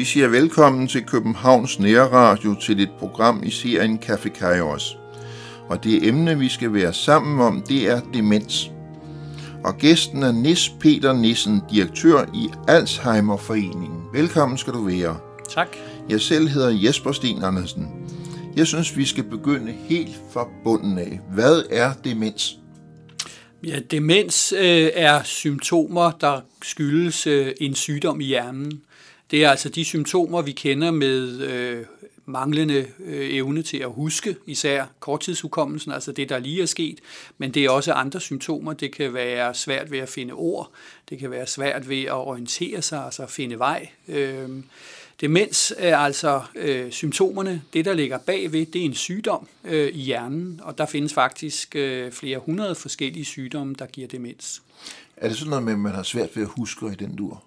Vi siger velkommen til Københavns Nærradio til et program i serien Café Kairos. Og det emne, vi skal være sammen om, det er demens. Og gæsten er Nis Peter Nissen, direktør i Alzheimerforeningen. Velkommen skal du være. Tak. Jeg selv hedder Jesper Sten Andersen. Jeg synes, vi skal begynde helt fra bunden af. Hvad er demens? Ja, demens øh, er symptomer, der skyldes øh, en sygdom i hjernen. Det er altså de symptomer, vi kender med øh, manglende øh, evne til at huske, især korttidshukommelsen, altså det, der lige er sket, men det er også andre symptomer. Det kan være svært ved at finde ord, det kan være svært ved at orientere sig, altså at finde vej. Øh, Demens er altså øh, symptomerne. Det, der ligger bagved, det er en sygdom øh, i hjernen, og der findes faktisk øh, flere hundrede forskellige sygdomme, der giver demens. Er det sådan noget med, at man har svært ved at huske i den dur?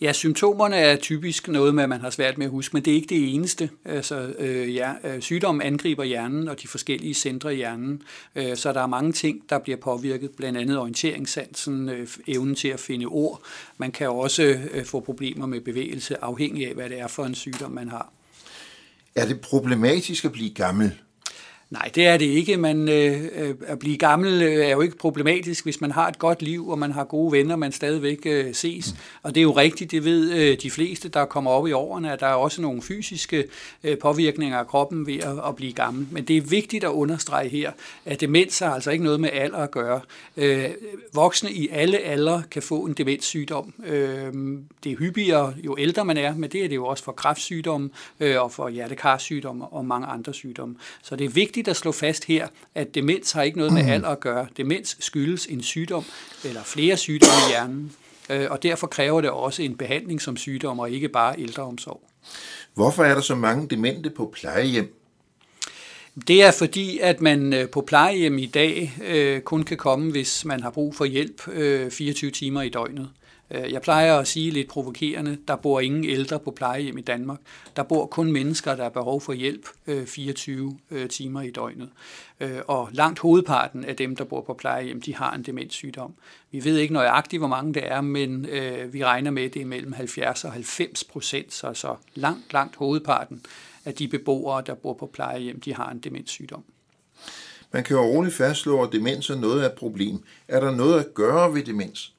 Ja, symptomerne er typisk noget med, at man har svært med at huske, men det er ikke det eneste. Altså, øh, ja, øh, sygdommen angriber hjernen og de forskellige centre i hjernen, øh, så der er mange ting, der bliver påvirket, blandt andet orienteringssansen, øh, evnen til at finde ord. Man kan også øh, få problemer med bevægelse, afhængig af, hvad det er for en sygdom, man har. Er det problematisk at blive gammel? Nej, det er det ikke. Man, øh, øh, at blive gammel øh, er jo ikke problematisk, hvis man har et godt liv, og man har gode venner, man stadigvæk øh, ses. Og det er jo rigtigt, det ved øh, de fleste, der kommer op i årene, at der er også nogle fysiske øh, påvirkninger af kroppen ved at, at blive gammel. Men det er vigtigt at understrege her, at demens har altså ikke noget med alder at gøre. Øh, voksne i alle aldre kan få en demenssygdom. Øh, det er hyppigere, jo ældre man er, men det er det jo også for kræftsygdomme øh, og for hjertekarsygdomme og mange andre sygdomme. Så det er vigtigt, vigtigt at slå fast her, at demens har ikke noget med alder at gøre. Demens skyldes en sygdom eller flere sygdomme i hjernen, øh, og derfor kræver det også en behandling som sygdom og ikke bare ældreomsorg. Hvorfor er der så mange demente på plejehjem? Det er fordi, at man øh, på plejehjem i dag øh, kun kan komme, hvis man har brug for hjælp øh, 24 timer i døgnet. Øh, Øh, jeg plejer at sige lidt provokerende, der bor ingen ældre på plejehjem i Danmark. Der bor kun mennesker, der har behov for hjælp øh, 24 øh, timer i døgnet. Og langt hovedparten af dem, der bor på plejehjem, de har en demenssygdom. Vi ved ikke nøjagtigt, hvor mange det er, men vi regner med, at det er mellem 70 og 90 procent, så, så langt, langt hovedparten af de beboere, der bor på plejehjem, de har en demenssygdom. Man kan jo roligt fastslå, at demens er noget af et problem. Er der noget at gøre ved demens?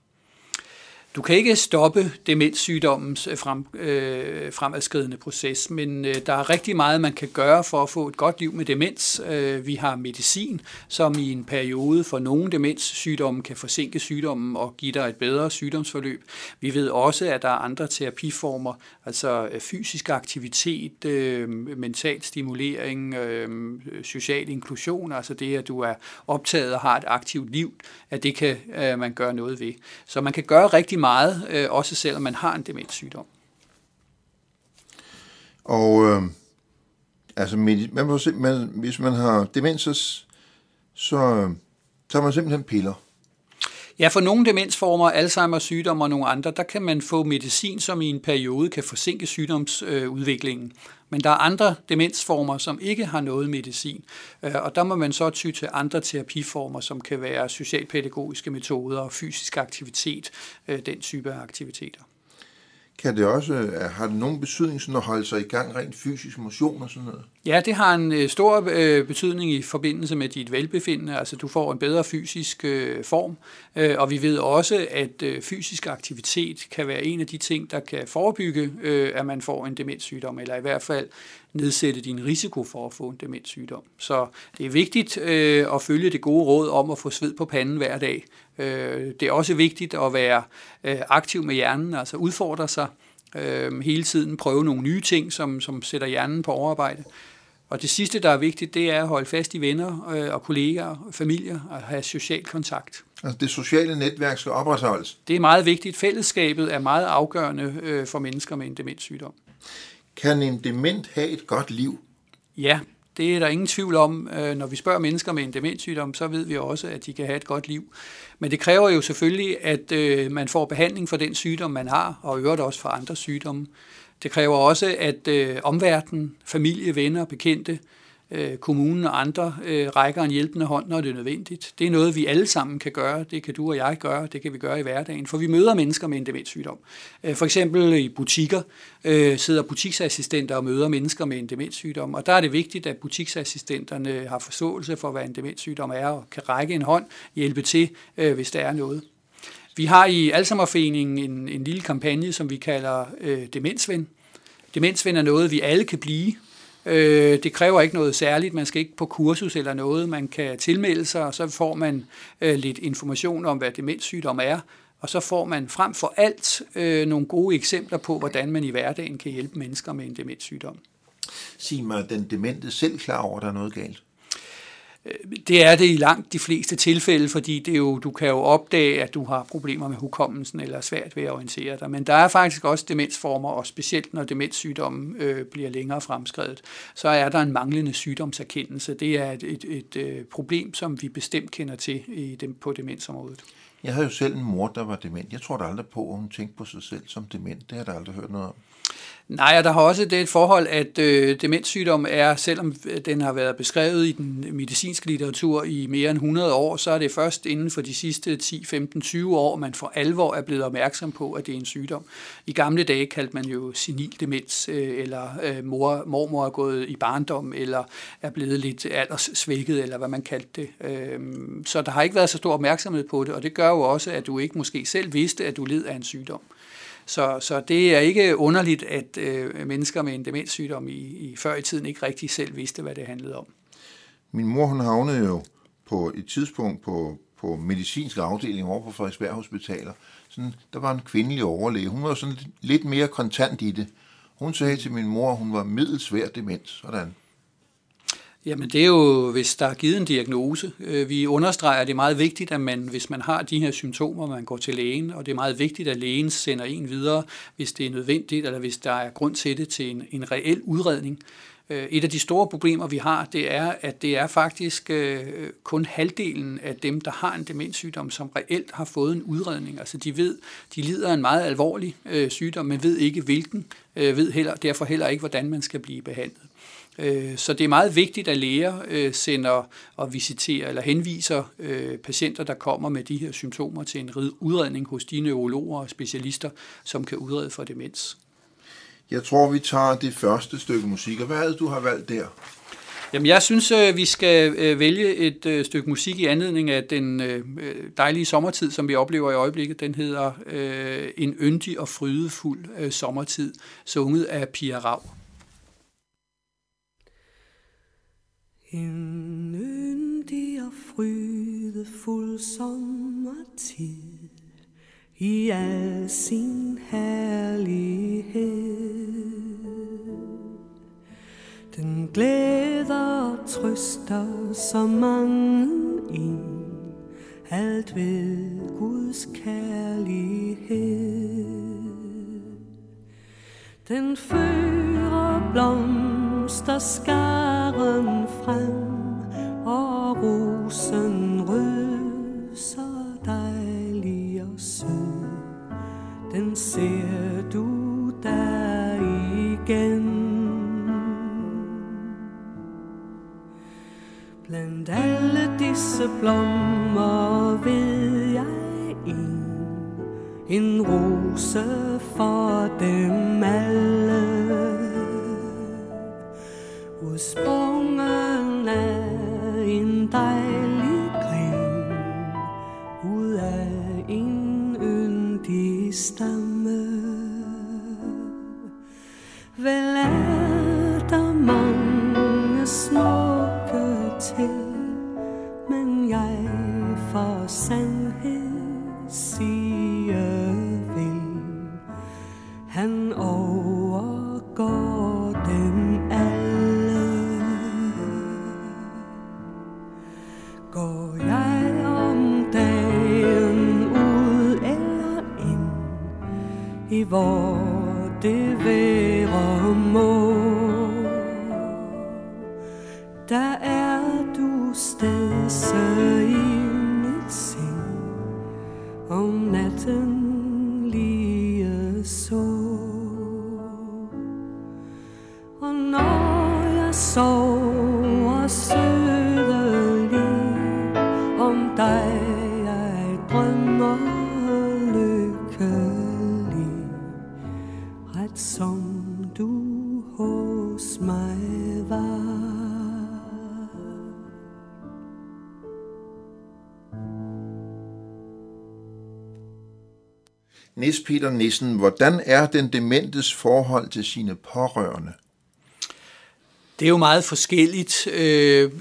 Du kan ikke stoppe demenssygdommens øh, frem, øh, fremadskridende proces, men øh, der er rigtig meget, man kan gøre for at få et godt liv med demens. Øh, vi har medicin, som i en periode for nogle demenssygdomme kan forsinke sygdommen og give dig et bedre sygdomsforløb. Vi ved også, at der er andre terapiformer, altså øh, fysisk aktivitet, øh, mental stimulering, øh, social inklusion, altså det, at du er optaget og har et aktivt liv, at det kan øh, man gøre noget ved. Så man kan gøre rigtig meget meget, øh, også selvom man har en demenssygdom. Og øh, altså, man må man, hvis man har demens, så, så tager man simpelthen piller. Ja, for nogle demensformer, Alzheimer's sygdom og nogle andre, der kan man få medicin, som i en periode kan forsinke sygdomsudviklingen. Men der er andre demensformer, som ikke har noget medicin, øh, og der må man så ty til andre terapiformer, som kan være socialpædagogiske metoder og fysisk aktivitet, øh, den type af aktiviteter. Kan det også, øh, har det nogen betydning sådan at holde sig i gang rent fysisk motion og sådan noget? Ja, det har en øh, stor øh, betydning i forbindelse med dit velbefindende. Altså du får en bedre fysisk øh, form, øh, og vi ved også, at øh, fysisk aktivitet kan være en af de ting, der kan forebygge, øh, at man får en demenssygdom, eller i hvert fald nedsætte din risiko for at få en demenssygdom. Så det er vigtigt øh, at følge det gode råd om at få sved på panden hver dag. Øh, det er også vigtigt at være øh, aktiv med hjernen, altså udfordre sig øh, hele tiden, prøve nogle nye ting, som, som sætter hjernen på overarbejde. Og det sidste, der er vigtigt, det er at holde fast i venner øh, og kolleger, familier og have social kontakt. Altså det sociale netværk skal opretholdes? Det er meget vigtigt. Fællesskabet er meget afgørende øh, for mennesker med en demenssygdom. Kan en dement have et godt liv? Ja, det er der ingen tvivl om. Øh, når vi spørger mennesker med en demenssygdom, så ved vi også, at de kan have et godt liv. Men det kræver jo selvfølgelig, at øh, man får behandling for den sygdom, man har, og øvrigt også for andre sygdomme. Det kræver også, at øh, omverdenen, familie, venner og bekendte øh, kommunen og andre øh, rækker en hjælpende hånd, når det er nødvendigt. Det er noget, vi alle sammen kan gøre. Det kan du og jeg gøre. Det kan vi gøre i hverdagen. For vi møder mennesker med en demenssygdom. Øh, for eksempel i butikker øh, sidder butiksassistenter og møder mennesker med en demenssygdom. Og der er det vigtigt, at butiksassistenterne har forståelse for, hvad en demenssygdom er, og kan række en hånd, hjælpe til, øh, hvis der er noget. Vi har i Alzheimerforeningen en, en lille kampagne, som vi kalder øh, Demensven. Demensven er noget, vi alle kan blive. Øh, det kræver ikke noget særligt. Man skal ikke på kursus eller noget. Man kan tilmelde sig, og så får man øh, lidt information om, hvad demenssygdom er. Og så får man frem for alt øh, nogle gode eksempler på, hvordan man i hverdagen kan hjælpe mennesker med en demenssygdom. Sig mig, den demente selv klar over, at der er noget galt? Det er det i langt de fleste tilfælde, fordi det er jo, du kan jo opdage, at du har problemer med hukommelsen eller svært ved at orientere dig. Men der er faktisk også demensformer, og specielt når demenssygdommen øh, bliver længere fremskrevet, så er der en manglende sygdomserkendelse. Det er et, et, et, et øh, problem, som vi bestemt kender til i dem, på demensområdet. Jeg havde jo selv en mor, der var dement. Jeg tror da aldrig på, at hun tænkte på sig selv som dement. Det har jeg da aldrig hørt noget om. Nej, og der har også det forhold, at øh, demenssygdom er, selvom øh, den har været beskrevet i den medicinske litteratur i mere end 100 år, så er det først inden for de sidste 10, 15, 20 år, man for alvor er blevet opmærksom på, at det er en sygdom. I gamle dage kaldte man jo senil demens, øh, eller øh, mor, mormor er gået i barndom, eller er blevet lidt alderssvækket, eller hvad man kaldte det. Øh, så der har ikke været så stor opmærksomhed på det, og det gør jo også, at du ikke måske selv vidste, at du led af en sygdom. Så, så det er ikke underligt, at øh, mennesker med en demenssygdom i, i før i tiden ikke rigtig selv vidste, hvad det handlede om. Min mor hun havnede jo på et tidspunkt på, på medicinsk afdeling over på Frederiksberg Hospitaler. Sådan, der var en kvindelig overlæge. Hun var sådan lidt mere kontant i det. Hun sagde til min mor, at hun var middelsvær demens. Sådan. Jamen det er jo, hvis der er givet en diagnose. Øh, vi understreger, at det er meget vigtigt, at man, hvis man har de her symptomer, man går til lægen, og det er meget vigtigt, at lægen sender en videre, hvis det er nødvendigt, eller hvis der er grund til det, til en, en reel udredning. Øh, et af de store problemer, vi har, det er, at det er faktisk øh, kun halvdelen af dem, der har en demenssygdom, som reelt har fået en udredning. Altså de ved, de lider af en meget alvorlig sygdom, men ved ikke hvilken, ved heller, derfor heller ikke, hvordan man skal blive behandlet. Øh, så det er meget vigtigt, at læger øh, sender og visiterer eller henviser øh, patienter, der kommer med de her symptomer til en udredning hos de neurologer og specialister, som kan udrede for demens. Jeg tror, vi tager det første stykke musik. Og hvad er det, du har valgt der? Jamen, jeg synes, vi skal vælge et stykke musik i anledning af den dejlige sommertid, som vi oplever i øjeblikket. Den hedder En yndig og frydefuld sommertid, sunget af Pia Rav. En yndig og frydefuld sommertid i al sin herlighed. Den glæder og trøster så mange en, alt ved Guds kærlighed. Den fører blomster skar frem, og der er du stedse i. Peter Nissen, hvordan er den dementes forhold til sine pårørende? Det er jo meget forskelligt. Øh,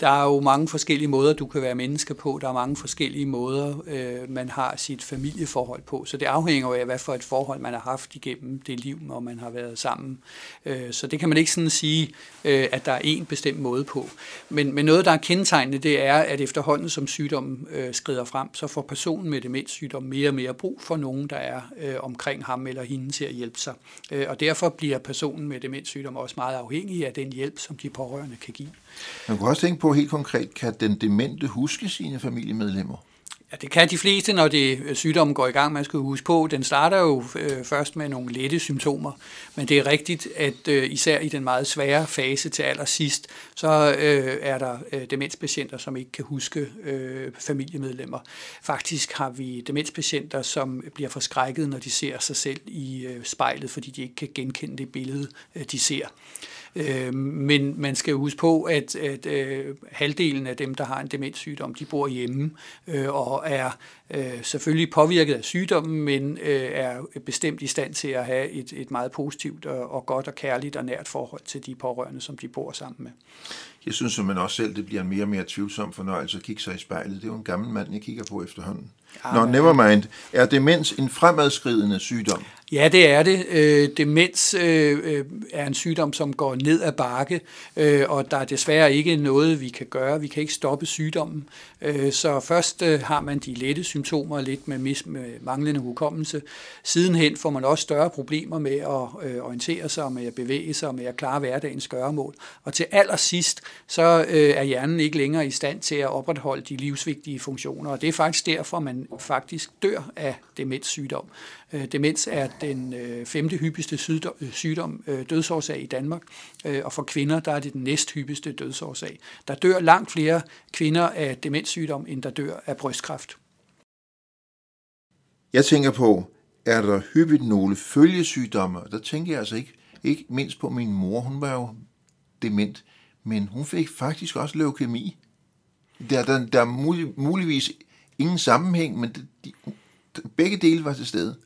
der er jo mange forskellige måder, du kan være menneske på. Der er mange forskellige måder, øh, man har sit familieforhold på. Så det afhænger jo af, hvad for et forhold man har haft igennem det liv, når man har været sammen. Øh, så det kan man ikke sådan sige, øh, at der er en bestemt måde på. Men, men noget, der er kendetegnende, det er, at efterhånden som sygdommen øh, skrider frem, så får personen med demenssygdom mere og mere brug for nogen, der er øh, omkring ham eller hende til at hjælpe sig. Øh, og derfor bliver personen med demenssygdom også meget afhængig af den hjælp, som de pårørende kan give. Man kan også tænke på helt konkret, kan den demente huske sine familiemedlemmer? Ja, det kan de fleste, når det øh, sygdommen går i gang. Man skal huske på, den starter jo øh, først med nogle lette symptomer, men det er rigtigt, at øh, især i den meget svære fase til allersidst, så øh, er der øh, demenspatienter, som ikke kan huske øh, familiemedlemmer. Faktisk har vi demenspatienter, som bliver forskrækket, når de ser sig selv i øh, spejlet, fordi de ikke kan genkende det billede, øh, de ser. Øh, Øh, men man skal huske på, at, at øh, halvdelen af dem, der har en demenssygdom, de bor hjemme øh, og er øh, selvfølgelig påvirket af sygdommen, men øh, er bestemt i stand til at have et, et meget positivt og, og godt og kærligt og nært forhold til de pårørende, som de bor sammen med. Jeg synes man også selv, det bliver en mere og mere tvivlsom fornøjelse at kigge sig i spejlet. Det er jo en gammel mand, jeg kigger på efterhånden. Ja, Nå, nevermind. Er demens en fremadskridende sygdom? Ja, det er det. Øh, demens øh, øh, er en sygdom, som går ned ad bakke, øh, og der er desværre ikke noget, vi kan gøre. Vi kan ikke stoppe sygdommen. Øh, så først øh, har man de lette symptomer, lidt med, mis- med manglende hukommelse. Sidenhen får man også større problemer med at øh, orientere sig, med at bevæge sig, med at klare hverdagens gøremål. Og til allersidst, så øh, er hjernen ikke længere i stand til at opretholde de livsvigtige funktioner, og det er faktisk derfor, man faktisk dør af demenssygdom. Øh, demens er den øh, femte hyppigste øh, sygdom, sygdom dødsårsag i Danmark, øh, og for kvinder der er det den næsthyppigste dødsårsag. Der dør langt flere kvinder af demenssygdom, end der dør af brystkræft. Jeg tænker på, er der hyppigt nogle følgesygdomme? Der tænker jeg altså ikke, ikke mindst på min mor, hun var jo dement, men hun fik faktisk også leukemi. Der, der, der er mulig, muligvis ingen sammenhæng, men de, de, begge dele var til stede.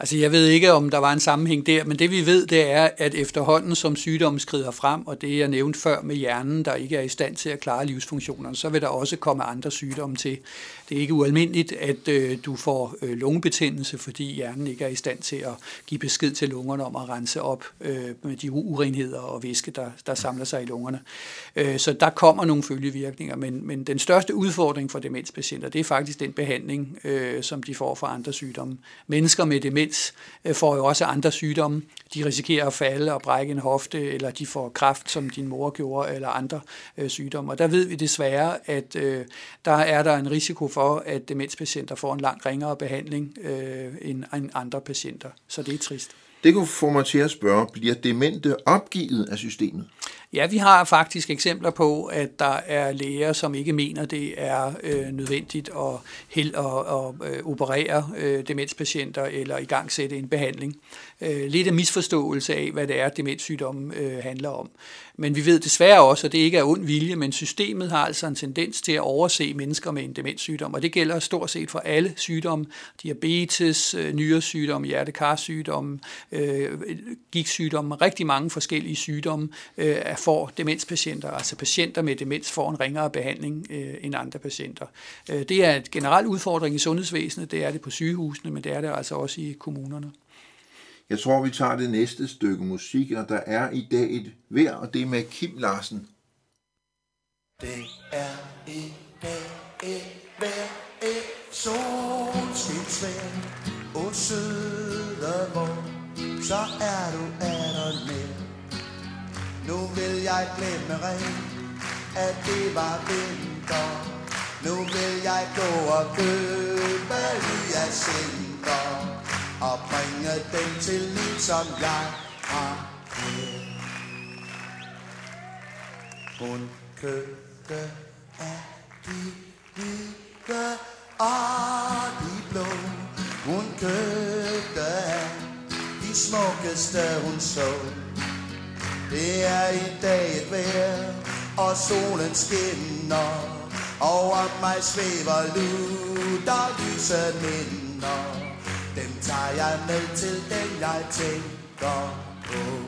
Altså jeg ved ikke, om der var en sammenhæng der, men det vi ved, det er, at efterhånden som sygdommen skrider frem, og det jeg nævnte før med hjernen, der ikke er i stand til at klare livsfunktionerne, så vil der også komme andre sygdomme til. Det er ikke ualmindeligt, at øh, du får øh, lungebetændelse, fordi hjernen ikke er i stand til at give besked til lungerne om at rense op øh, med de urenheder og væske, der, der samler sig i lungerne. Øh, så der kommer nogle følgevirkninger, men, men den største udfordring for demenspatienter, det er faktisk den behandling, øh, som de får for andre sygdomme. Mennesker med demens øh, får jo også andre sygdomme. De risikerer at falde og brække en hofte, eller de får kræft, som din mor gjorde, eller andre øh, sygdomme. Og der ved vi desværre, at øh, der er der en risiko for, at demenspatienter får en langt ringere behandling øh, end, end andre patienter. Så det er trist. Det kunne få mig til at spørge, bliver demente opgivet af systemet? Ja, vi har faktisk eksempler på, at der er læger, som ikke mener, det er øh, nødvendigt at, hel, at, at operere øh, demenspatienter eller i gang sætte en behandling. Øh, lidt af misforståelse af, hvad det er, demenssygdommen øh, handler om. Men vi ved desværre også, at det ikke er ond vilje, men systemet har altså en tendens til at overse mennesker med en demenssygdom, og det gælder stort set for alle sygdomme. Diabetes, øh, nyresygdomme, hjertekarsygdomme, øh, gigtsygdomme, rigtig mange forskellige sygdomme øh, får demenspatienter, altså patienter med demens får en ringere behandling øh, end andre patienter. Øh, det er et generelt udfordring i sundhedsvæsenet, det er det på sygehusene, men det er det altså også i kommunerne. Jeg tror, vi tager det næste stykke musik, og der er i dag et vejr, og det er med Kim Larsen. Det er i dag et vejr, et solskinsvejr, og søde hvor, så er du er med. Nu vil jeg glemme rent, at det var vinter. Nu vil jeg gå og købe nye sinker og bringe dem til liv, som jeg har Hun købte af de hvide og de blå. Hun købte af de smukkeste hun så. Det er i dag et vejr, og solen skinner. Over mig svæver lutter lyse minder. Dem tager jeg med til den, jeg tænker på.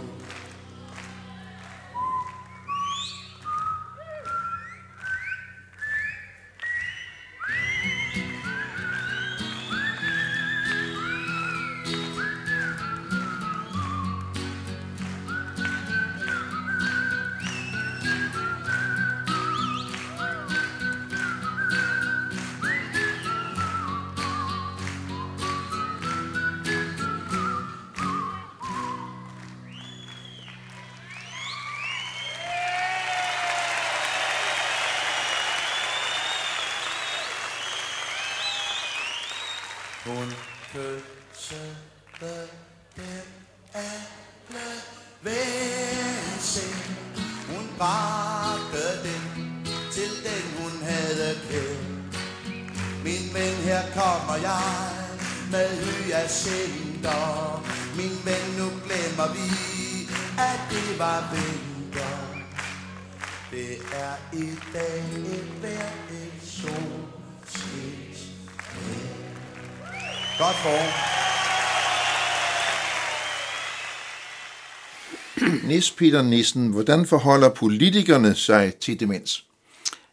Peter Nissen, hvordan forholder politikerne sig til demens?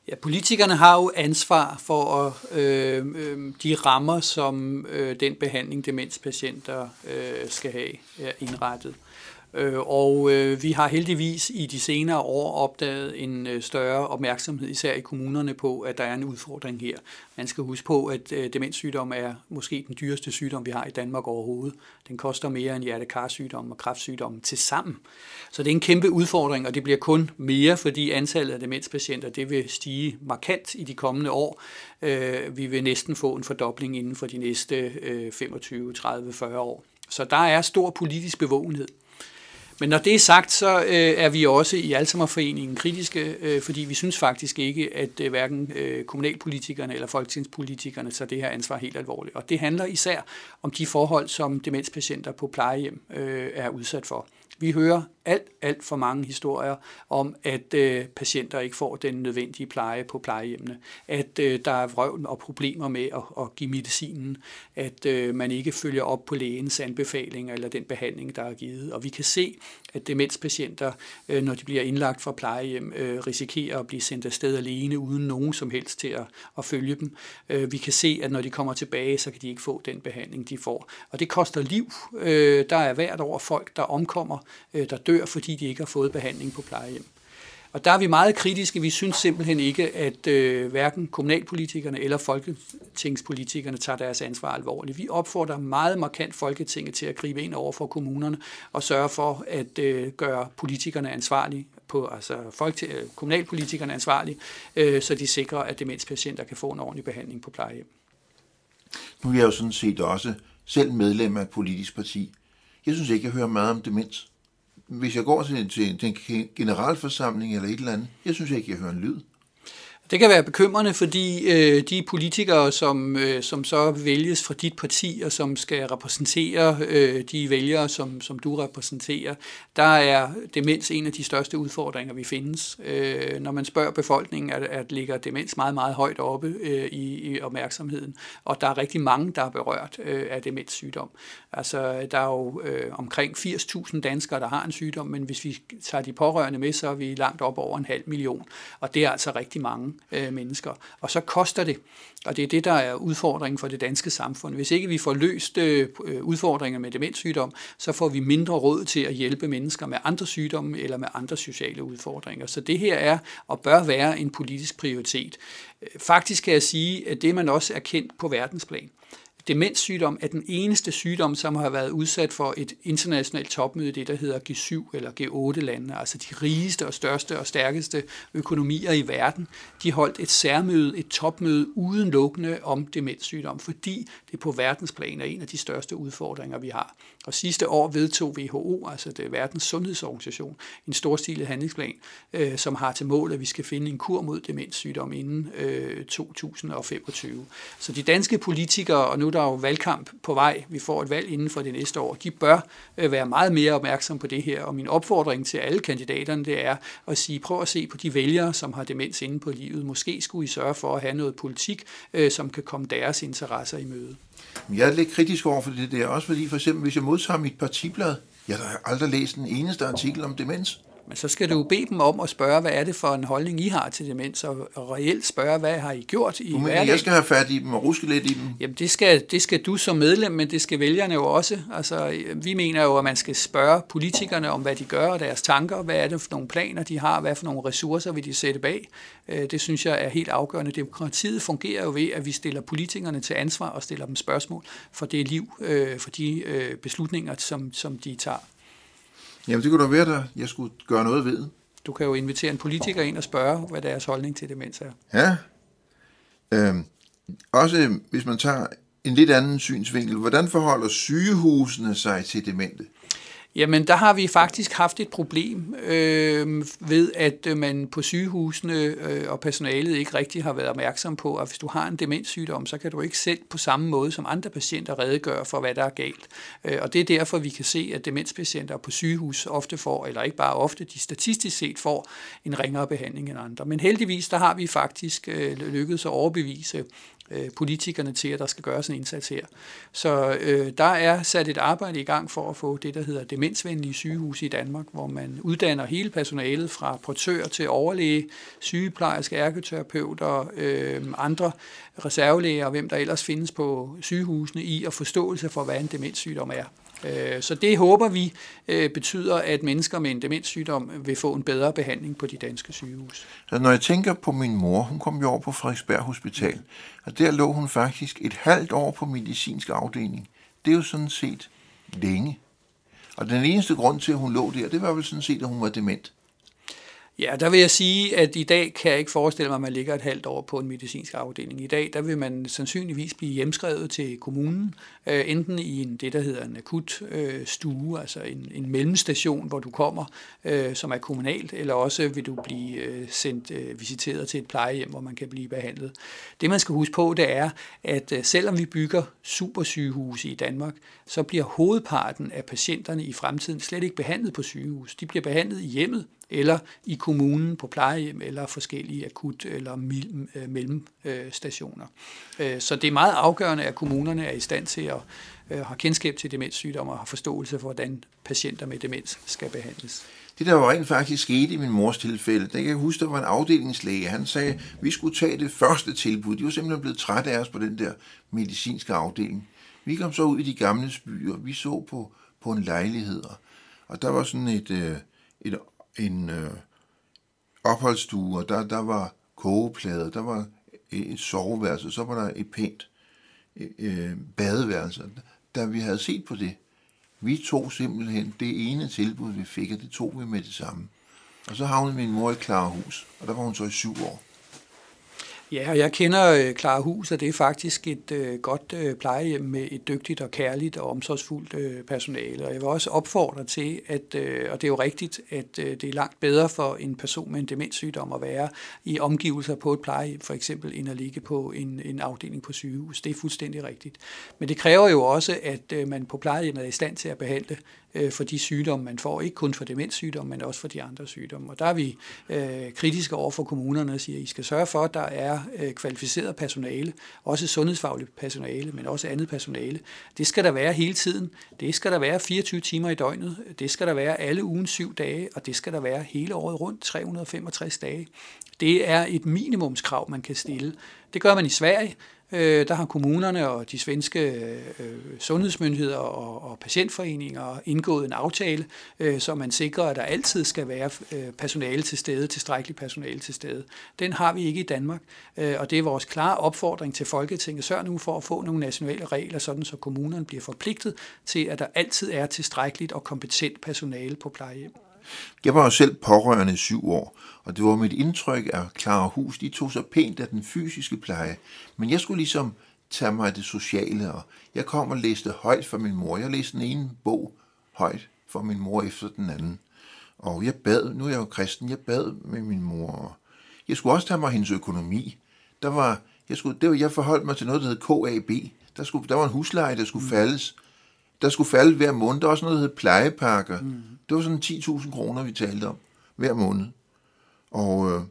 Ja, politikerne har jo ansvar for at, øh, øh, de rammer, som øh, den behandling demenspatienter øh, skal have er indrettet. Øh, og øh, vi har heldigvis i de senere år opdaget en øh, større opmærksomhed, især i kommunerne, på, at der er en udfordring her. Man skal huske på, at øh, demenssygdom er måske den dyreste sygdom, vi har i Danmark overhovedet. Den koster mere end hjertekarsygdom og kræftsygdom til sammen. Så det er en kæmpe udfordring, og det bliver kun mere, fordi antallet af demenspatienter det vil stige markant i de kommende år. Vi vil næsten få en fordobling inden for de næste 25, 30, 40 år. Så der er stor politisk bevågenhed. Men når det er sagt, så øh, er vi også i Alzheimerforeningen kritiske, øh, fordi vi synes faktisk ikke, at øh, hverken øh, kommunalpolitikerne eller folketingspolitikerne tager det her ansvar helt alvorligt. Og det handler især om de forhold, som demenspatienter på plejehjem øh, er udsat for. Vi hører alt, alt for mange historier om, at øh, patienter ikke får den nødvendige pleje på plejehjemmene, at øh, der er vrøvl og problemer med at, at give medicinen, at øh, man ikke følger op på lægens anbefalinger eller den behandling, der er givet. Og vi kan se, at demenspatienter, øh, når de bliver indlagt fra plejehjem, øh, risikerer at blive sendt afsted alene, uden nogen som helst til at, at følge dem. Øh, vi kan se, at når de kommer tilbage, så kan de ikke få den behandling, de får. Og det koster liv. Øh, der er hvert år folk, der omkommer, øh, der dør, fordi de ikke har fået behandling på plejehjem. Og der er vi meget kritiske. Vi synes simpelthen ikke, at øh, hverken kommunalpolitikerne eller folketingspolitikerne tager deres ansvar alvorligt. Vi opfordrer meget markant Folketinget til at gribe ind over for kommunerne og sørge for at øh, gøre politikerne ansvarlige på, altså folk, øh, kommunalpolitikerne ansvarlige, øh, så de sikrer, at demenspatienter kan få en ordentlig behandling på plejehjem. Nu er jeg jo sådan set også selv medlem af et politisk parti. Jeg synes ikke, jeg hører meget om demens. Hvis jeg går til, til, til en generalforsamling eller et eller andet, jeg synes ikke, jeg hører en lyd. Det kan være bekymrende, fordi øh, de politikere, som, øh, som så vælges fra dit parti, og som skal repræsentere øh, de vælgere, som, som du repræsenterer, der er demens en af de største udfordringer, vi findes. Øh, når man spørger befolkningen, at, at ligger demens meget, meget højt oppe øh, i, i opmærksomheden, og der er rigtig mange, der er berørt øh, af demenssygdom. Altså, der er jo øh, omkring 80.000 danskere, der har en sygdom, men hvis vi tager de pårørende med, så er vi langt op over en halv million, og det er altså rigtig mange øh, mennesker. Og så koster det, og det er det, der er udfordringen for det danske samfund. Hvis ikke vi får løst øh, øh, udfordringer med demenssygdom, så får vi mindre råd til at hjælpe mennesker med andre sygdomme eller med andre sociale udfordringer. Så det her er og bør være en politisk prioritet. Øh, faktisk kan jeg sige, at det man også er kendt på verdensplan, demenssygdom er den eneste sygdom, som har været udsat for et internationalt topmøde, det der hedder G7 eller G8-landene, altså de rigeste og største og stærkeste økonomier i verden. De holdt et særmøde, et topmøde udelukkende om demenssygdom, fordi det på verdensplan er en af de største udfordringer, vi har. Og sidste år vedtog WHO, altså det verdens sundhedsorganisation, en storstilet handlingsplan, øh, som har til mål, at vi skal finde en kur mod demenssygdom inden øh, 2025. Så de danske politikere, og nu er der jo valgkamp på vej, vi får et valg inden for det næste år, de bør øh, være meget mere opmærksomme på det her. Og min opfordring til alle kandidaterne, det er at sige, prøv at se på de vælgere, som har demens inde på livet. Måske skulle I sørge for at have noget politik, øh, som kan komme deres interesser i møde. Jeg er lidt kritisk over for det der, også fordi for eksempel, hvis jeg modtager mit partiblad, jeg har aldrig læst en eneste artikel om demens. Men så skal du bede dem om at spørge, hvad er det for en holdning, I har til demens, og, reelt spørge, hvad har I gjort i Du mener, hverdagen? jeg skal have fat i dem og ruske lidt i dem? Jamen det skal, det skal du som medlem, men det skal vælgerne jo også. Altså, vi mener jo, at man skal spørge politikerne om, hvad de gør og deres tanker. Hvad er det for nogle planer, de har? Hvad for nogle ressourcer vil de sætte bag? Øh, Det synes jeg er helt afgørende. Demokratiet fungerer jo ved, at vi stiller politikerne til ansvar og stiller dem spørgsmål for det liv, øh, for de øh, beslutninger, som, som de tager. Jamen, det kunne da være, at jeg skulle gøre noget ved. Du kan jo invitere en politiker ind og spørge, hvad deres holdning til demens er. Ja. Øhm, også hvis man tager en lidt anden synsvinkel, hvordan forholder sygehusene sig til demente? Jamen, der har vi faktisk haft et problem øh, ved, at øh, man på sygehusene øh, og personalet ikke rigtig har været opmærksom på, at hvis du har en demenssygdom, så kan du ikke selv på samme måde som andre patienter redegøre for, hvad der er galt. Øh, og det er derfor, vi kan se, at demenspatienter på sygehus ofte får, eller ikke bare ofte, de statistisk set får en ringere behandling end andre. Men heldigvis, der har vi faktisk øh, lykkedes at overbevise øh, politikerne til, at der skal gøres en indsats her. Så øh, der er sat et arbejde i gang for at få det, der hedder demensvenlige sygehuse i Danmark, hvor man uddanner hele personalet fra portør til overlæge, sygeplejerske, ergoterapeuter, øh, andre reservelæger og hvem der ellers findes på sygehusene i at forståelse for, hvad en demenssygdom er. Øh, Så det håber vi øh, betyder, at mennesker med en demenssygdom vil få en bedre behandling på de danske sygehuse. Så når jeg tænker på min mor, hun kom jo over på Frederiksberg Hospital, og der lå hun faktisk et halvt år på medicinsk afdeling. Det er jo sådan set længe. Og den eneste grund til, at hun lå der, det var vel sådan set, at hun var dement. Ja, der vil jeg sige, at i dag kan jeg ikke forestille mig, at man ligger et halvt år på en medicinsk afdeling. I dag der vil man sandsynligvis blive hjemskrevet til kommunen, øh, enten i en, det, der hedder en akut øh, stue, altså en, en mellemstation, hvor du kommer, øh, som er kommunalt, eller også vil du blive øh, sendt øh, visiteret til et plejehjem, hvor man kan blive behandlet. Det, man skal huske på, det er, at øh, selvom vi bygger supersygehuse i Danmark, så bliver hovedparten af patienterne i fremtiden slet ikke behandlet på sygehus. De bliver behandlet i hjemmet, eller i kommunen på plejehjem, eller forskellige akut- eller øh, mellemstationer. Øh, så det er meget afgørende, at kommunerne er i stand til at øh, have kendskab til demenssygdomme og har forståelse for, hvordan patienter med demens skal behandles. Det, der var rent faktisk skete i min mors tilfælde, der kan jeg huske, der var en afdelingslæge. Han sagde, at vi skulle tage det første tilbud. De var simpelthen blevet trætte af os på den der medicinske afdeling. Vi kom så ud i de gamle byer. Vi så på, på en lejlighed, og der var sådan et, et en øh, opholdsstue, og der, der var kogeplader, der var et soveværelse, så var der et pænt øh, øh, badeværelse. Da vi havde set på det, vi tog simpelthen det ene tilbud, vi fik, og det tog vi med det samme. Og så havnede min mor i Klarahus, og der var hun så i syv år. Ja, og jeg kender øh, Klara Hus, og det er faktisk et øh, godt øh, plejehjem med et dygtigt og kærligt og omsorgsfuldt øh, personale. Og jeg vil også opfordre til, at, øh, og det er jo rigtigt, at øh, det er langt bedre for en person med en demenssygdom at være i omgivelser på et plejehjem, for eksempel, end at ligge på en, en afdeling på sygehus. Det er fuldstændig rigtigt. Men det kræver jo også, at øh, man på plejehjemmet er i stand til at behandle øh, for de sygdomme, man får. Ikke kun for demenssygdomme, men også for de andre sygdomme. Og der er vi øh, kritiske over for kommunerne og siger, at I skal sørge for, at der er øh, kvalificeret personale, også sundhedsfagligt personale, men også andet personale. Det skal der være hele tiden. Det skal der være 24 timer i døgnet. Det skal der være alle ugen syv dage, og det skal der være hele året rundt 365 dage. Det er et minimumskrav, man kan stille Det gør man i Sverige. Øh, der har kommunerne og de svenske øh, sundhedsmyndigheder og, og patientforeninger indgået en aftale, øh, så man sikrer, at der altid skal være øh, personale til stede, tilstrækkeligt personale til stede. Den har vi ikke i Danmark, øh, og det er vores klare opfordring til Folketinget. Sørg nu for at få nogle nationale regler, sådan så kommunerne bliver forpligtet til, at der altid er tilstrækkeligt og kompetent personale på plejehjem. Jeg var jo selv pårørende i syv år, og det var mit indtryk, at Clara Hus de tog sig pænt af den fysiske pleje. Men jeg skulle ligesom tage mig af det sociale, og jeg kom og læste højt for min mor. Jeg læste den ene bog højt for min mor efter den anden. Og jeg bad, nu er jeg jo kristen, jeg bad med min mor. Jeg skulle også tage mig af hendes økonomi. Der var, jeg, skulle, det var, jeg forholdt mig til noget, der hed KAB. Der, skulle, der var en husleje, der skulle mm. faldes der skulle falde hver måned. Der var også noget, der hed plejepakker. Mm. Det var sådan 10.000 kroner, vi talte om hver måned. Og øh,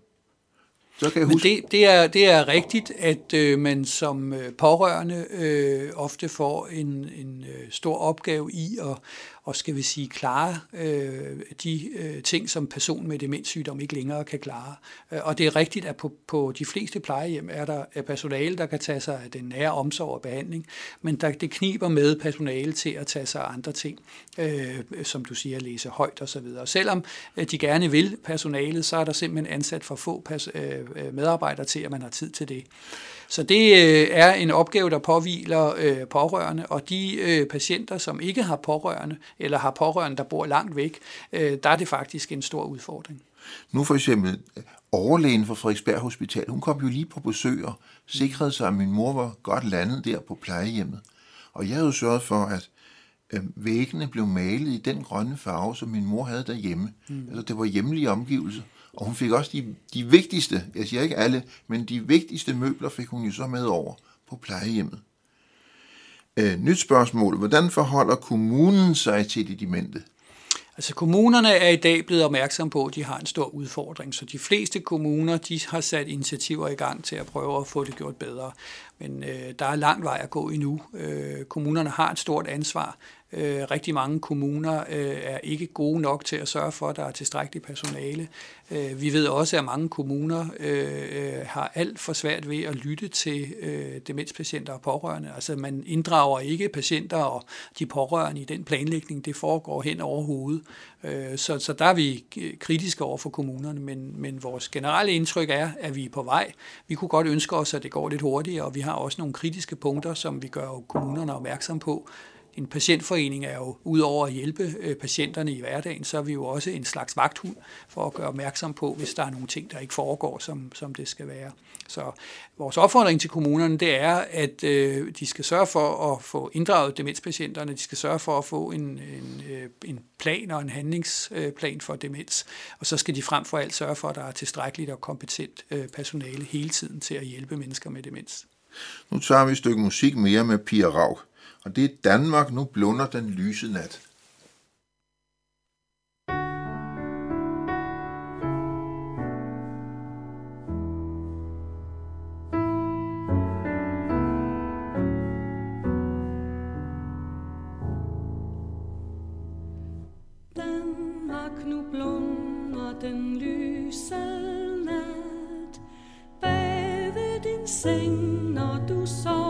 så kan jeg huske... Men det, det, er, det er rigtigt, at øh, man som øh, pårørende øh, ofte får en, en øh, stor opgave i at, og skal vi sige klare øh, de øh, ting, som person med demenssygdom ikke længere kan klare. Øh, og det er rigtigt, at på, på de fleste plejehjem er der er personale, der kan tage sig af den nære omsorg og behandling, men der, det kniber med personale til at tage sig af andre ting, øh, som du siger, læse højt osv. Og selvom øh, de gerne vil personalet, så er der simpelthen ansat for få pas, øh, øh, medarbejdere til, at man har tid til det. Så det øh, er en opgave, der påviler øh, pårørende, og de øh, patienter, som ikke har pårørende, eller har pårørende, der bor langt væk, øh, der er det faktisk en stor udfordring. Nu for eksempel overlægen for Frederiksberg Hospital, hun kom jo lige på besøg og sikrede sig, at min mor var godt landet der på plejehjemmet. Og jeg havde jo sørget for, at øh, væggene blev malet i den grønne farve, som min mor havde derhjemme. Mm. Altså det var hjemlige omgivelser. Og hun fik også de, de vigtigste, jeg siger ikke alle, men de vigtigste møbler fik hun jo så med over på plejehjemmet. Øh, nyt spørgsmål. Hvordan forholder kommunen sig til de demente? Altså kommunerne er i dag blevet opmærksom på, at de har en stor udfordring, så de fleste kommuner de har sat initiativer i gang til at prøve at få det gjort bedre. Men øh, der er lang vej at gå endnu. Øh, kommunerne har et stort ansvar. Øh, rigtig mange kommuner øh, er ikke gode nok til at sørge for, at der er tilstrækkeligt personale. Øh, vi ved også, at mange kommuner øh, øh har alt for svært ved at lytte til øh, demenspatienter og pårørende. Altså man inddrager ikke patienter og de pårørende i den planlægning. Det foregår hen over hovedet. Øh, så, så der er vi øh, kritiske over for kommunerne, men, men vores generelle indtryk er, at vi er på vej. Vi kunne godt ønske os, at det går lidt hurtigere, og vi har også nogle kritiske punkter, som vi gør kommunerne opmærksom på. En patientforening er jo, udover at hjælpe øh, patienterne i hverdagen, så er vi jo også en slags vagthund for at gøre opmærksom på, hvis der er nogle ting, der ikke foregår, som, som det skal være. Så vores opfordring til kommunerne, det er, at øh, de skal sørge for at få inddraget demenspatienterne, de skal sørge for at få en, en, øh, en plan og en handlingsplan øh, for demens, og så skal de frem for alt sørge for, at der er tilstrækkeligt og kompetent personale hele tiden til at hjælpe mennesker med demens. Nu tager vi et stykke musik mere med Pia Raug, og det er Danmark, nu blunder den lyse nat. sing not to song.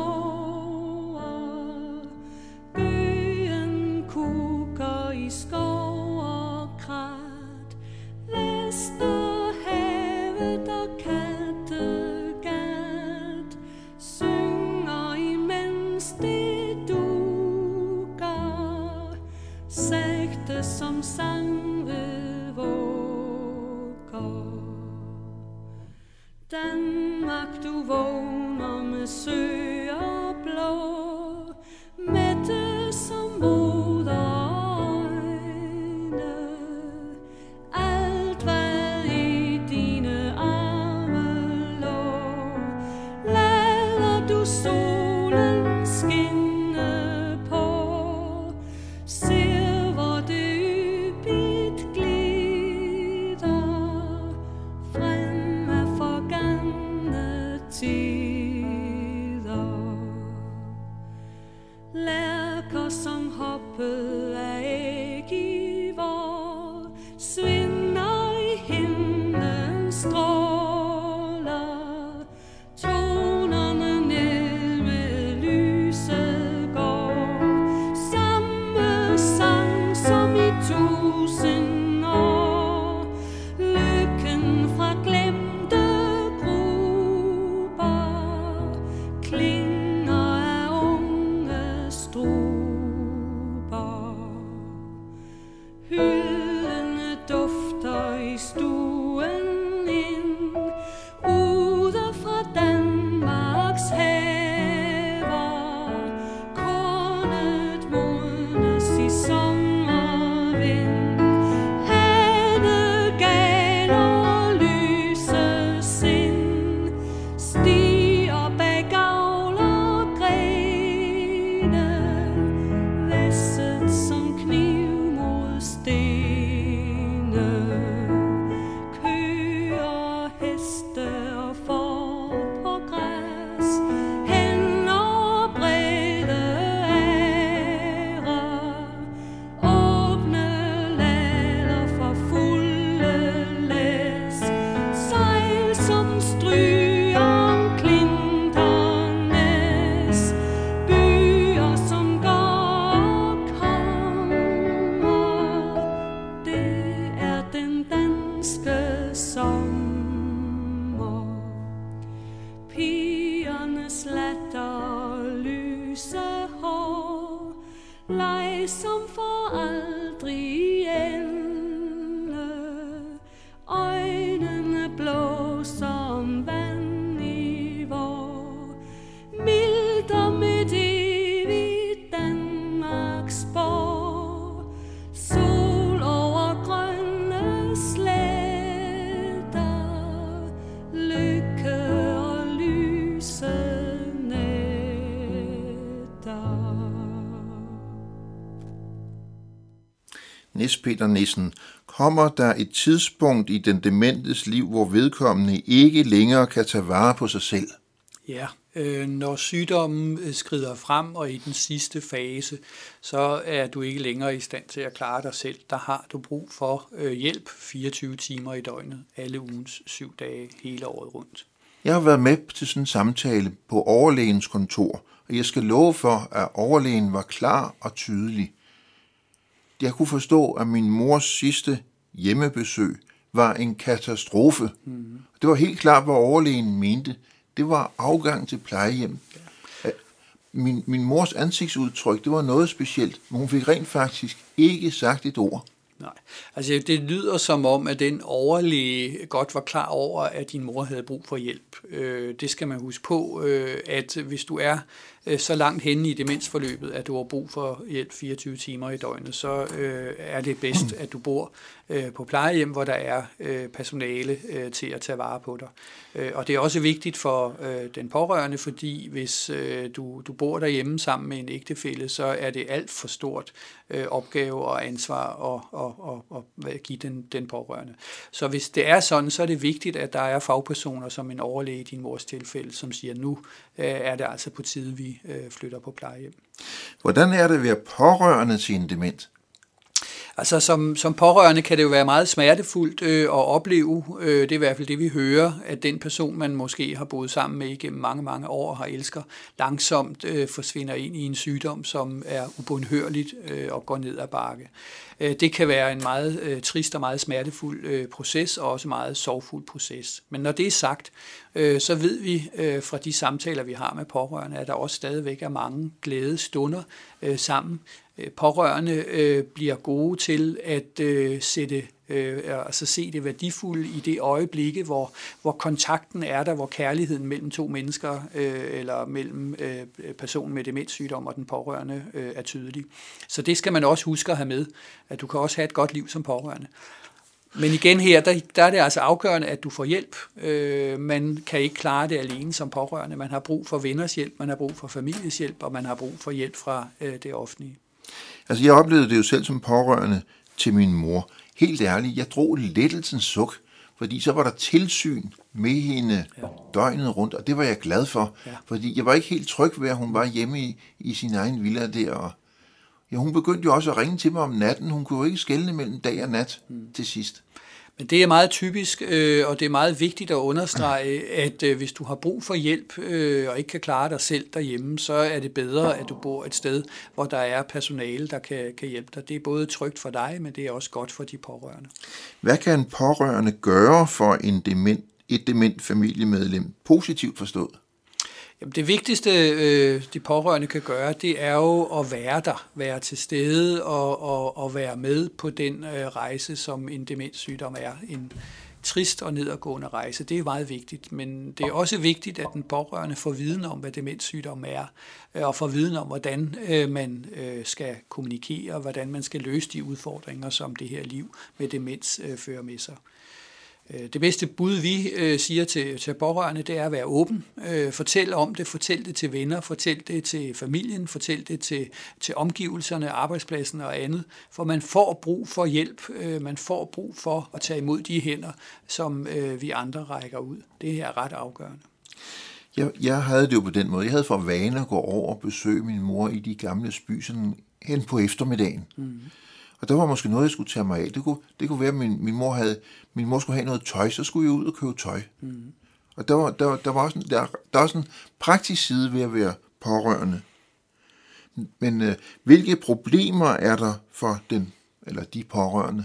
sætter lyse hår, leg som for aldrig Nis Peter Nissen, kommer der et tidspunkt i den dementes liv, hvor vedkommende ikke længere kan tage vare på sig selv? Ja, øh, når sygdommen øh, skrider frem og i den sidste fase, så er du ikke længere i stand til at klare dig selv. Der har du brug for øh, hjælp 24 timer i døgnet, alle ugens syv dage, hele året rundt. Jeg har været med til sådan en samtale på overlægens kontor, og jeg skal love for, at overlægen var klar og tydelig. Jeg kunne forstå, at min mors sidste hjemmebesøg var en katastrofe. Mm. Det var helt klart, hvad overlægen mente. Det var afgang til plejehjem. Ja. Min, min mors ansigtsudtryk, det var noget specielt, men hun fik rent faktisk ikke sagt et ord. Nej, altså det lyder som om, at den overlæge godt var klar over, at din mor havde brug for hjælp. Øh, det skal man huske på, øh, at hvis du er øh, så langt henne i demensforløbet, at du har brug for hjælp 24 timer i døgnet, så øh, er det bedst, at du bor øh, på plejehjem, hvor der er øh, personale øh, til at tage vare på dig. Øh, og det er også vigtigt for øh, den pårørende, fordi hvis øh, du, du bor derhjemme sammen med en ægtefælle, så er det alt for stort øh, opgave og ansvar at, at, at, at give den, den pårørende. Så hvis det er sådan, så er det vigtigt, at der er fagpersoner som en overlæge i din mors tilfælde, som siger, nu øh, er det altså på tide, vi øh, flytter på plejehjem. Hvordan er det at være pårørende til en dement? Altså som, som pårørende kan det jo være meget smertefuldt øh, at opleve, øh, det er i hvert fald det vi hører, at den person man måske har boet sammen med igennem mange, mange år og har elsker, langsomt øh, forsvinder ind i en sygdom, som er ubundhørligt øh, og går ned ad bakke. Øh, det kan være en meget øh, trist og meget smertefuld øh, proces, og også en meget sorgfuld proces. Men når det er sagt, så ved vi fra de samtaler, vi har med pårørende, at der også stadigvæk er mange glæde stunder sammen. Pårørende bliver gode til at sætte øh, altså se det værdifulde i det øjeblikke, hvor, hvor kontakten er der, hvor kærligheden mellem to mennesker øh, eller mellem øh, personen med demenssygdom og den pårørende øh, er tydelig. Så det skal man også huske at have med, at du kan også have et godt liv som pårørende. Men igen her, der, der er det altså afgørende, at du får hjælp. Øh, man kan ikke klare det alene som pårørende. Man har brug for venners hjælp, man har brug for families hjælp, og man har brug for hjælp fra øh, det offentlige. Altså, jeg oplevede det jo selv som pårørende til min mor. Helt ærligt, jeg drog lettelsens suk, fordi så var der tilsyn med hende ja. døgnet rundt, og det var jeg glad for, ja. fordi jeg var ikke helt tryg ved, at hun var hjemme i, i sin egen villa der, og ja, hun begyndte jo også at ringe til mig om natten, hun kunne jo ikke skelne mellem dag og nat mm. til sidst. Men det er meget typisk, øh, og det er meget vigtigt at understrege, at øh, hvis du har brug for hjælp øh, og ikke kan klare dig selv derhjemme, så er det bedre, at du bor et sted, hvor der er personale, der kan, kan hjælpe dig. Det er både trygt for dig, men det er også godt for de pårørende. Hvad kan en pårørende gøre for en dement, et dement familiemedlem, positivt forstået? Jamen, det vigtigste, øh, de pårørende kan gøre, det er jo at være der, være til stede og, og, og være med på den øh, rejse, som en demenssygdom er. En trist og nedadgående rejse. Det er meget vigtigt, men det er også vigtigt, at den pårørende får viden om, hvad demenssygdom er, øh, og får viden om, hvordan øh, man øh, skal kommunikere, hvordan man skal løse de udfordringer, som det her liv med demens øh, fører med sig. Øh, det bedste bud, vi øh, siger til, til pårørende, det er at være åben. Øh, fortæl om det, fortæl det til venner, fortæl det til familien, fortæl det til, til omgivelserne, arbejdspladsen og andet. For man får brug for hjælp, øh, man får brug for at tage imod de hænder, som øh, vi andre rækker ud. Det er ret afgørende. Jeg, jeg havde det jo på den måde. Jeg havde for vane at gå over og besøge min mor i de gamle spy sådan hen på eftermiddagen. Mm. Og der var måske noget, jeg skulle tage mig af. Det kunne, det kunne være, at min, min, mor havde, min mor skulle have noget tøj, så skulle jeg ud og købe tøj. Mm. Og der var, der, der var også en, der, der var også en praktisk side ved at være pårørende. Men øh, hvilke problemer er der for den eller de pårørende?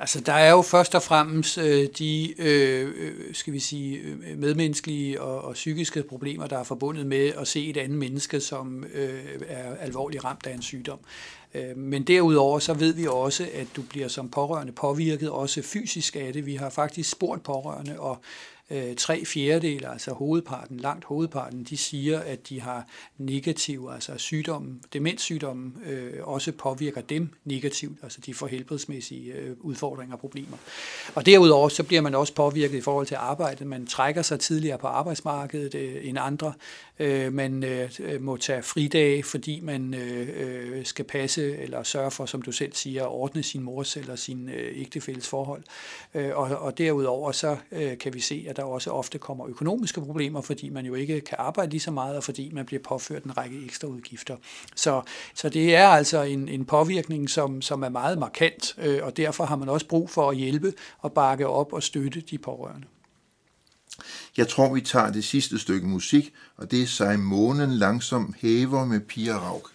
Altså, der er jo først og fremmest øh, de, øh, skal vi sige, øh, medmenneskelige og, og psykiske problemer, der er forbundet med at se et andet menneske, som øh, er alvorligt ramt af en sygdom. Øh, men derudover så ved vi også, at du bliver som pårørende påvirket også fysisk af det. Vi har faktisk spurgt pårørende, og øh, tre fjerdedel, altså hovedparten, langt hovedparten, de siger, at de har negativ, altså sygdommen, demenssygdommen øh, også påvirker dem negativt, altså de får helbredsmæssige øh, udfordringer og problemer. Og derudover så bliver man også påvirket i forhold til arbejdet. Man trækker sig tidligere på arbejdsmarkedet øh, end andre. Øh, man øh, må tage fridage, fordi man øh, øh, skal passe eller sørge for, som du selv siger, at ordne sin mors eller sin øh, ægtefælles forhold. Øh, og, og derudover så øh, kan vi se, at der også ofte kommer økonomiske problemer, fordi man jo ikke kan arbejde lige så meget, og fordi man bliver påført en række ekstra udgifter. Så, så det er altså en, en påvirkning, som, som er meget markant, øh, og derfor har man også brug for at hjælpe og bakke op og støtte de pårørende. Jeg tror, vi tager det sidste stykke musik, og det er sig månen langsom hæver med Pia Rauk.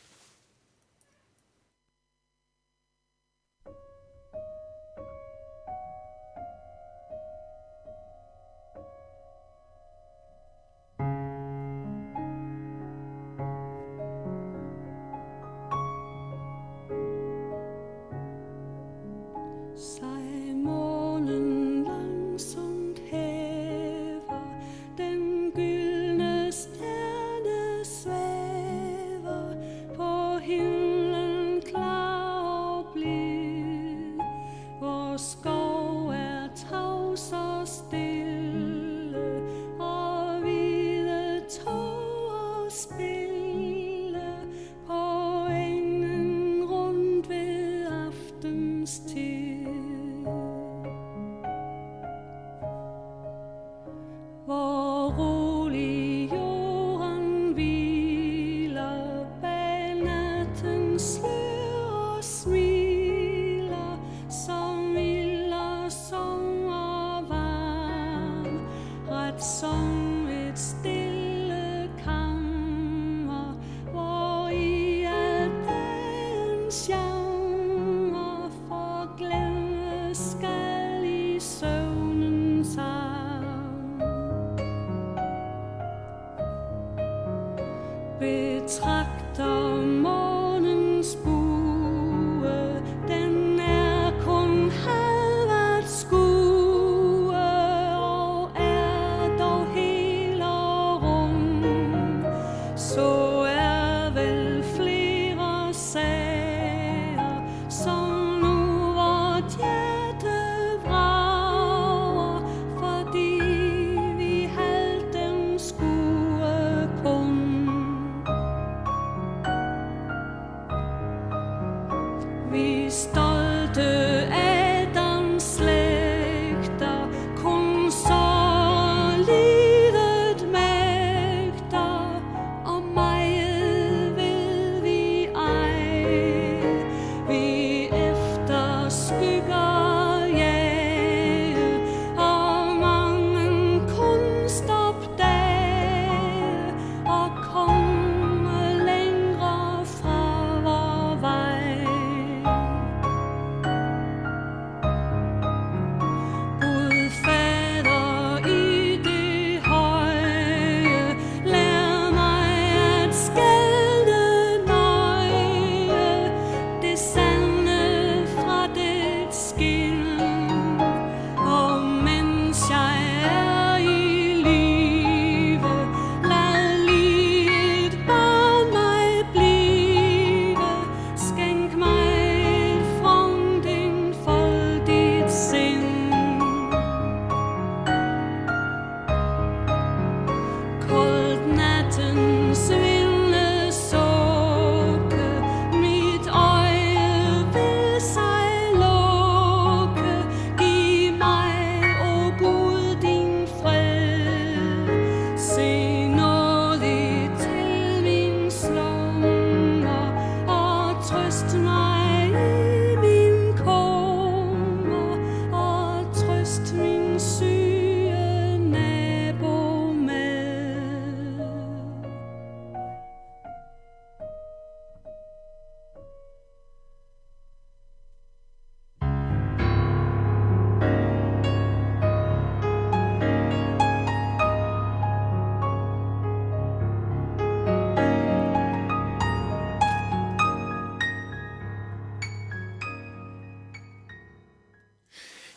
and sleep.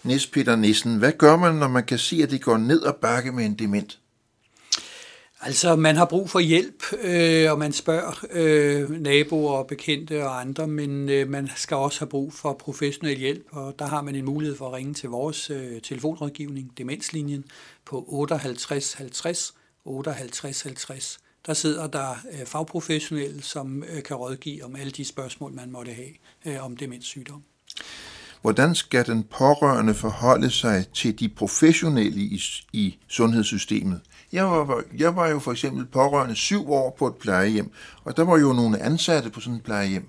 Nis Peter Nissen, hvad gør man, når man kan se, at det går ned og bakke med en dement? Altså, man har brug for hjælp, øh, og man spørger øh, naboer og bekendte og andre, men øh, man skal også have brug for professionel hjælp, og der har man en mulighed for at ringe til vores øh, telefonrådgivning, Demenslinjen, på 58 50 58 50. Der sidder der øh, fagprofessionelle, som øh, kan rådgive om alle de spørgsmål, man måtte have øh, om demenssygdom. Hvordan skal den pårørende forholde sig til de professionelle i, i sundhedssystemet? Jeg var, jeg var jo for eksempel pårørende syv år på et plejehjem, og der var jo nogle ansatte på sådan et plejehjem.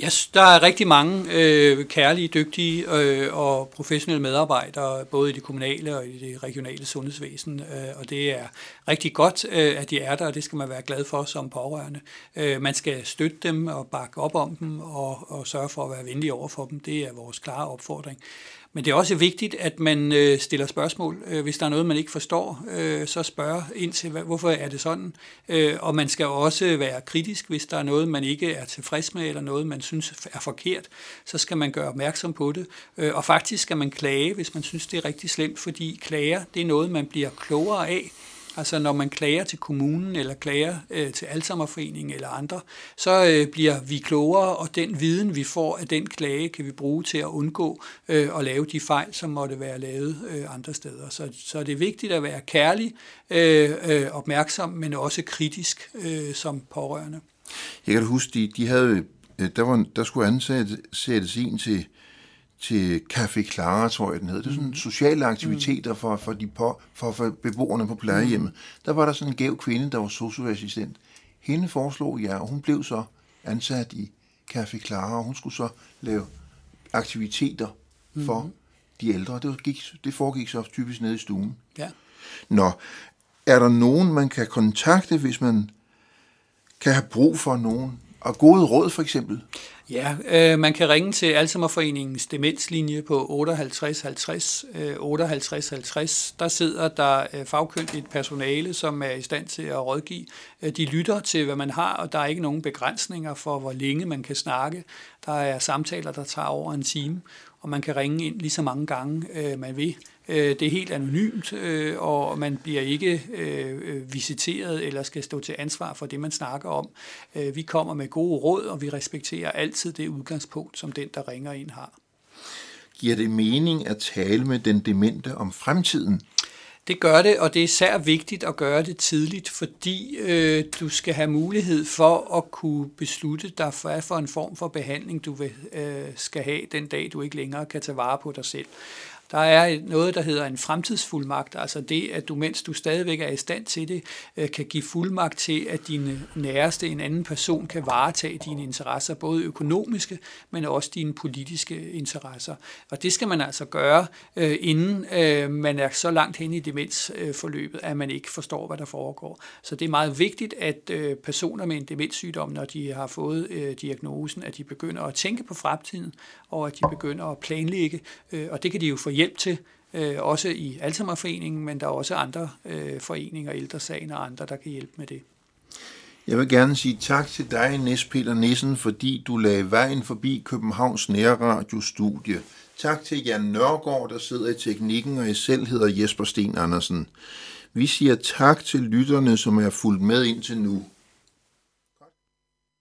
Ja, der er rigtig mange øh, kærlige, dygtige øh, og professionelle medarbejdere, både i det kommunale og i det regionale sundhedsvæsen, øh, og det er rigtig godt, øh, at de er der, og det skal man være glad for som pårørende. Øh, man skal støtte dem og bakke op om dem og, og sørge for at være venlig over for dem. Det er vores klare opfordring. Men det er også vigtigt, at man øh, stiller spørgsmål. Øh, hvis der er noget, man ikke forstår, øh, så spørg ind til, hvorfor er det sådan. Øh, og man skal også være kritisk, hvis der er noget, man ikke er tilfreds med, eller noget, man synes er forkert. Så skal man gøre opmærksom på det. Øh, og faktisk skal man klage, hvis man synes, det er rigtig slemt, fordi klager, det er noget, man bliver klogere af. Altså når man klager til kommunen eller klager øh, til Alzheimerforeningen eller andre, så øh, bliver vi klogere, og den viden, vi får af den klage, kan vi bruge til at undgå øh, at lave de fejl, som måtte være lavet øh, andre steder. Så, så det er vigtigt at være kærlig, øh, øh, opmærksom, men også kritisk øh, som pårørende. Jeg kan huske, de, de havde, øh, der, var, der skulle ansættes en til til Café Clara, tror jeg den hed. Det er sådan mm. sociale aktiviteter for, for, de på, for, for beboerne på plejehjemmet. Mm. Der var der sådan en gæv kvinde, der var socioassistent. Hende foreslog jeg, og hun blev så ansat i Café Clara, og hun skulle så lave aktiviteter for mm. de ældre. Det, gik, det foregik så typisk nede i stuen. Ja. Nå, er der nogen, man kan kontakte, hvis man kan have brug for nogen? Og gode råd for eksempel? Ja, øh, man kan ringe til Alzheimerforeningens demenslinje på 58 50 øh, 58 50. Der sidder der øh, fagkyndigt personale, som er i stand til at rådgive. Øh, de lytter til, hvad man har, og der er ikke nogen begrænsninger for, hvor længe man kan snakke. Der er samtaler, der tager over en time, og man kan ringe ind lige så mange gange, øh, man vil. Øh, det er helt anonymt, øh, og man bliver ikke øh, visiteret eller skal stå til ansvar for det, man snakker om. Vi kommer med gode råd, og vi respekterer altid det udgangspunkt, som den, der ringer ind har. Giver det mening at tale med den demente om fremtiden? Det gør det, og det er især vigtigt at gøre det tidligt, fordi øh, du skal have mulighed for at kunne beslutte dig for, for en form for behandling du vil, øh, skal have den dag, du ikke længere kan tage vare på dig selv. Der er noget, der hedder en fremtidsfuldmagt, altså det, at du, mens du stadigvæk er i stand til det, øh, kan give fuldmagt til, at din næreste, en anden person, kan varetage dine interesser, både økonomiske, men også dine politiske interesser. Og det skal man altså gøre, øh, inden øh, man er så langt hen i demensforløbet, at man ikke forstår, hvad der foregår. Så det er meget vigtigt, at personer med en demenssygdom, når de har fået diagnosen, at de begynder at tænke på fremtiden, og at de begynder at planlægge, og det kan de jo få hjælp til, øh, også i Alzheimerforeningen, men der er også andre øh, foreninger, Ældresagen og andre, der kan hjælpe med det. Jeg vil gerne sige tak til dig, Nes Peter Nissen, fordi du lagde vejen forbi Københavns Nærradiostudie. Tak til Jan Nørgaard, der sidder i teknikken, og jeg selv hedder Jesper Sten Andersen. Vi siger tak til lytterne, som er fulgt med indtil nu.